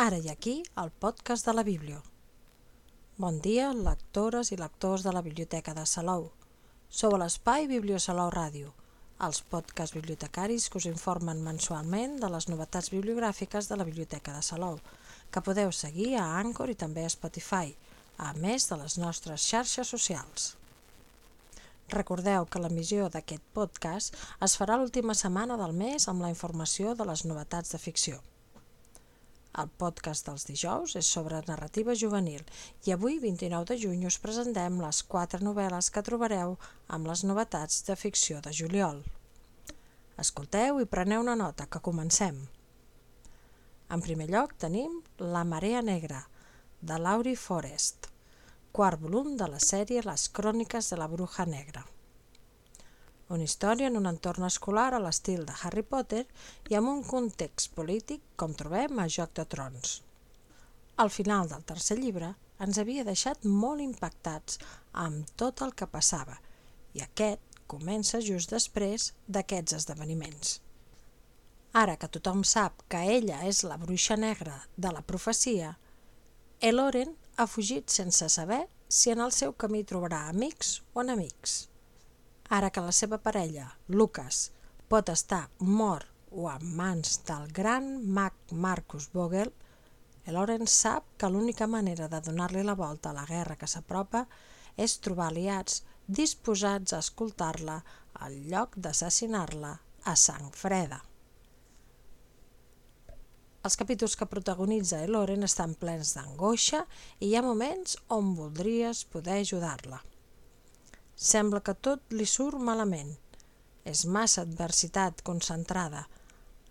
Ara i aquí, el podcast de la Bíblia. Bon dia, lectores i lectors de la Biblioteca de Salou. Sou a l'espai Bibliosalou Ràdio, els podcasts bibliotecaris que us informen mensualment de les novetats bibliogràfiques de la Biblioteca de Salou, que podeu seguir a Anchor i també a Spotify, a més de les nostres xarxes socials. Recordeu que l'emissió d'aquest podcast es farà l'última setmana del mes amb la informació de les novetats de ficció. El podcast dels dijous és sobre narrativa juvenil i avui, 29 de juny, us presentem les quatre novel·les que trobareu amb les novetats de ficció de juliol. Escolteu i preneu una nota, que comencem. En primer lloc tenim La marea negra, de Laurie Forest quart volum de la sèrie Les cròniques de la bruja negra. Una història en un entorn escolar a l'estil de Harry Potter i amb un context polític com trobem a Joc de Trons. Al final del tercer llibre ens havia deixat molt impactats amb tot el que passava i aquest comença just després d'aquests esdeveniments. Ara que tothom sap que ella és la bruixa negra de la profecia, Eloren ha fugit sense saber si en el seu camí trobarà amics o enemics. Ara que la seva parella, Lucas, pot estar mort o en mans del gran mag Marcus Vogel, Loren sap que l'única manera de donar-li la volta a la guerra que s'apropa és trobar aliats disposats a escoltar-la al lloc d'assassinar-la a sang freda. Els capítols que protagonitza Eloren estan plens d'angoixa i hi ha moments on voldries poder ajudar-la. Sembla que tot li surt malament. És massa adversitat concentrada.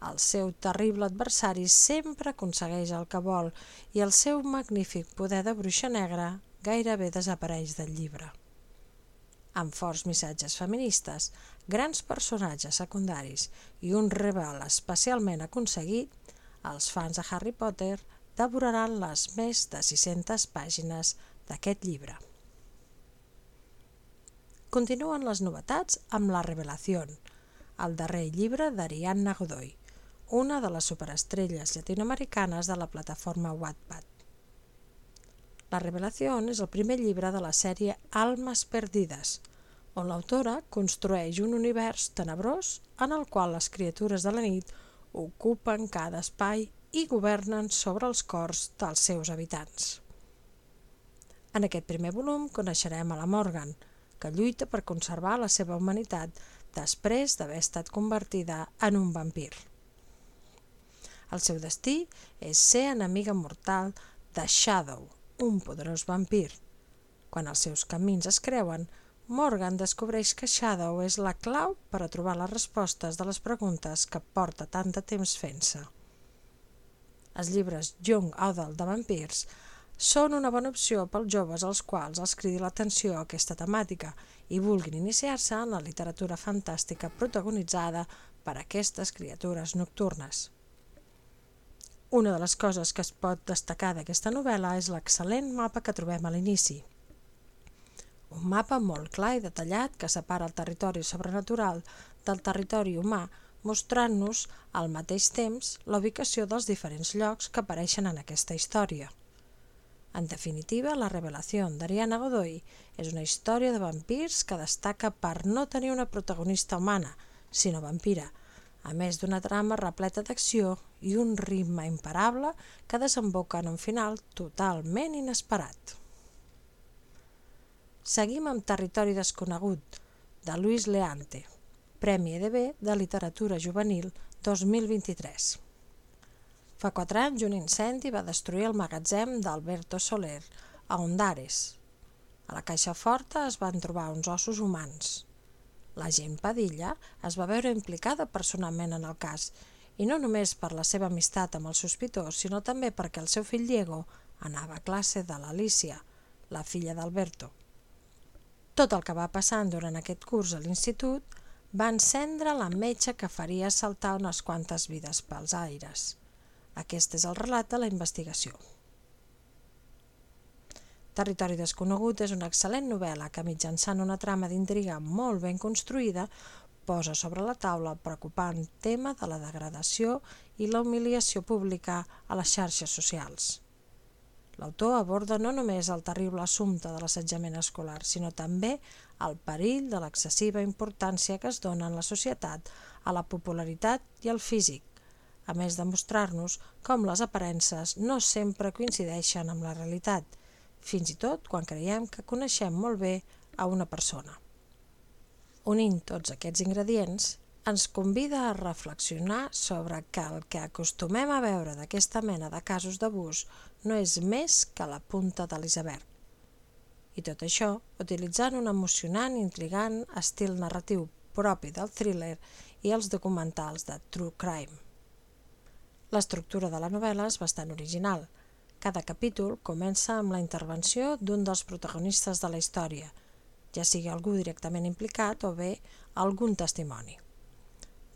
El seu terrible adversari sempre aconsegueix el que vol i el seu magnífic poder de bruixa negra gairebé desapareix del llibre. Amb forts missatges feministes, grans personatges secundaris i un rebel especialment aconseguit, els fans de Harry Potter devoraran les més de 600 pàgines d'aquest llibre. Continuen les novetats amb La Revelació, el darrer llibre d'Ariadna Godoy, una de les superestrelles llatinoamericanes de la plataforma Wattpad. La Revelació és el primer llibre de la sèrie Almes Perdides, on l'autora construeix un univers tenebrós en el qual les criatures de la nit ocupen cada espai i governen sobre els cors dels seus habitants. En aquest primer volum coneixerem a la Morgan, que lluita per conservar la seva humanitat després d'haver estat convertida en un vampir. El seu destí és ser enemiga mortal de Shadow, un poderós vampir. Quan els seus camins es creuen, Morgan descobreix que Shadow és la clau per a trobar les respostes de les preguntes que porta tant de temps fent-se. Els llibres Young Adult de vampirs són una bona opció pels joves als quals els cridi l'atenció aquesta temàtica i vulguin iniciar-se en la literatura fantàstica protagonitzada per aquestes criatures nocturnes. Una de les coses que es pot destacar d'aquesta novel·la és l'excel·lent mapa que trobem a l'inici, un mapa molt clar i detallat que separa el territori sobrenatural del territori humà, mostrant-nos al mateix temps la ubicació dels diferents llocs que apareixen en aquesta història. En definitiva, la revelació d'Ariana Godoy és una història de vampirs que destaca per no tenir una protagonista humana, sinó vampira, a més d'una trama repleta d'acció i un ritme imparable que desemboca en un final totalment inesperat. Seguim amb Territori desconegut, de Luis Leante, Premi EDB de Literatura Juvenil 2023. Fa quatre anys un incendi va destruir el magatzem d'Alberto Soler, a Ondares. A la caixa forta es van trobar uns ossos humans. La gent Padilla es va veure implicada personalment en el cas, i no només per la seva amistat amb el sospitós, sinó també perquè el seu fill Diego anava a classe de l'Alicia, la filla d'Alberto. Tot el que va passant durant aquest curs a l'institut va encendre la metxa que faria saltar unes quantes vides pels aires. Aquest és el relat de la investigació. Territori desconegut és una excel·lent novel·la que mitjançant una trama d'intriga molt ben construïda posa sobre la taula el preocupant tema de la degradació i la humiliació pública a les xarxes socials. L'autor aborda no només el terrible assumpte de l'assetjament escolar, sinó també el perill de l'excessiva importància que es dona en la societat a la popularitat i al físic, a més de mostrar-nos com les aparences no sempre coincideixen amb la realitat, fins i tot quan creiem que coneixem molt bé a una persona. Unint tots aquests ingredients, ens convida a reflexionar sobre que el que acostumem a veure d'aquesta mena de casos d'abús no és més que la punta de l'iceberg. I tot això utilitzant un emocionant i intrigant estil narratiu propi del thriller i els documentals de True Crime. L'estructura de la novel·la és bastant original. Cada capítol comença amb la intervenció d'un dels protagonistes de la història, ja sigui algú directament implicat o bé algun testimoni.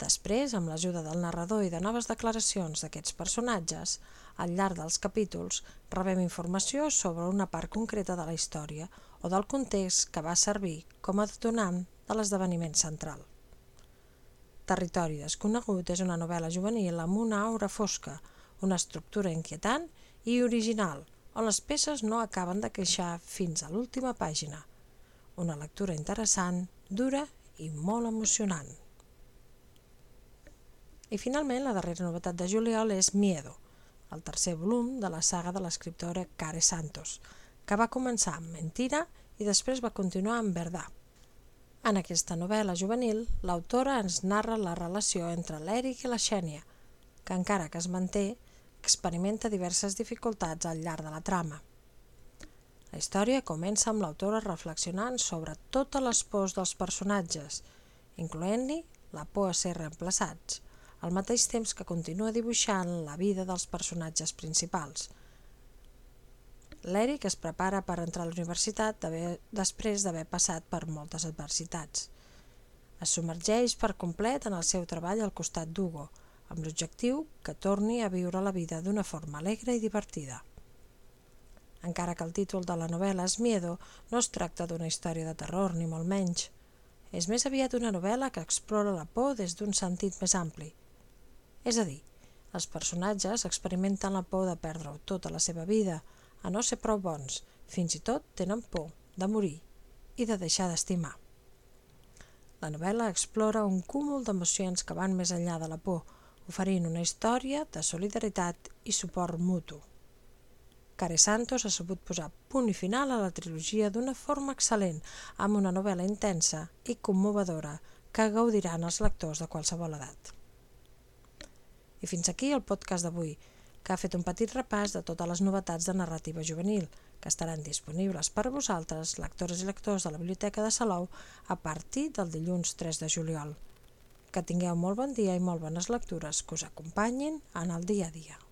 Després, amb l'ajuda del narrador i de noves declaracions d'aquests personatges, al llarg dels capítols rebem informació sobre una part concreta de la història o del context que va servir com a detonant de l'esdeveniment central. Territori desconegut és una novel·la juvenil amb una aura fosca, una estructura inquietant i original, on les peces no acaben de queixar fins a l'última pàgina. Una lectura interessant, dura i molt emocionant. I finalment, la darrera novetat de juliol és Miedo, el tercer volum de la saga de l'escriptora Care Santos, que va començar amb Mentira i després va continuar amb Verdà. En aquesta novel·la juvenil, l'autora ens narra la relació entre l'Eric i la Xènia, que encara que es manté, experimenta diverses dificultats al llarg de la trama. La història comença amb l'autora reflexionant sobre totes les pors dels personatges, incloent-hi la por a ser reemplaçats, al mateix temps que continua dibuixant la vida dels personatges principals. L'Eric es prepara per entrar a la universitat després d'haver passat per moltes adversitats. Es submergeix per complet en el seu treball al costat d'Hugo, amb l'objectiu que torni a viure la vida d'una forma alegre i divertida. Encara que el títol de la novel·la és Miedo, no es tracta d'una història de terror, ni molt menys. És més aviat una novel·la que explora la por des d'un sentit més ampli – és a dir, els personatges experimenten la por de perdre tota la seva vida, a no ser prou bons, fins i tot tenen por de morir i de deixar d'estimar. La novel·la explora un cúmul d'emocions que van més enllà de la por, oferint una història de solidaritat i suport mutu. Care Santos ha sabut posar punt i final a la trilogia d'una forma excel·lent, amb una novel·la intensa i commovedora que gaudiran els lectors de qualsevol edat. I fins aquí el podcast d'avui, que ha fet un petit repàs de totes les novetats de narrativa juvenil, que estaran disponibles per a vosaltres, lectores i lectors de la Biblioteca de Salou, a partir del dilluns 3 de juliol. Que tingueu molt bon dia i molt bones lectures que us acompanyin en el dia a dia.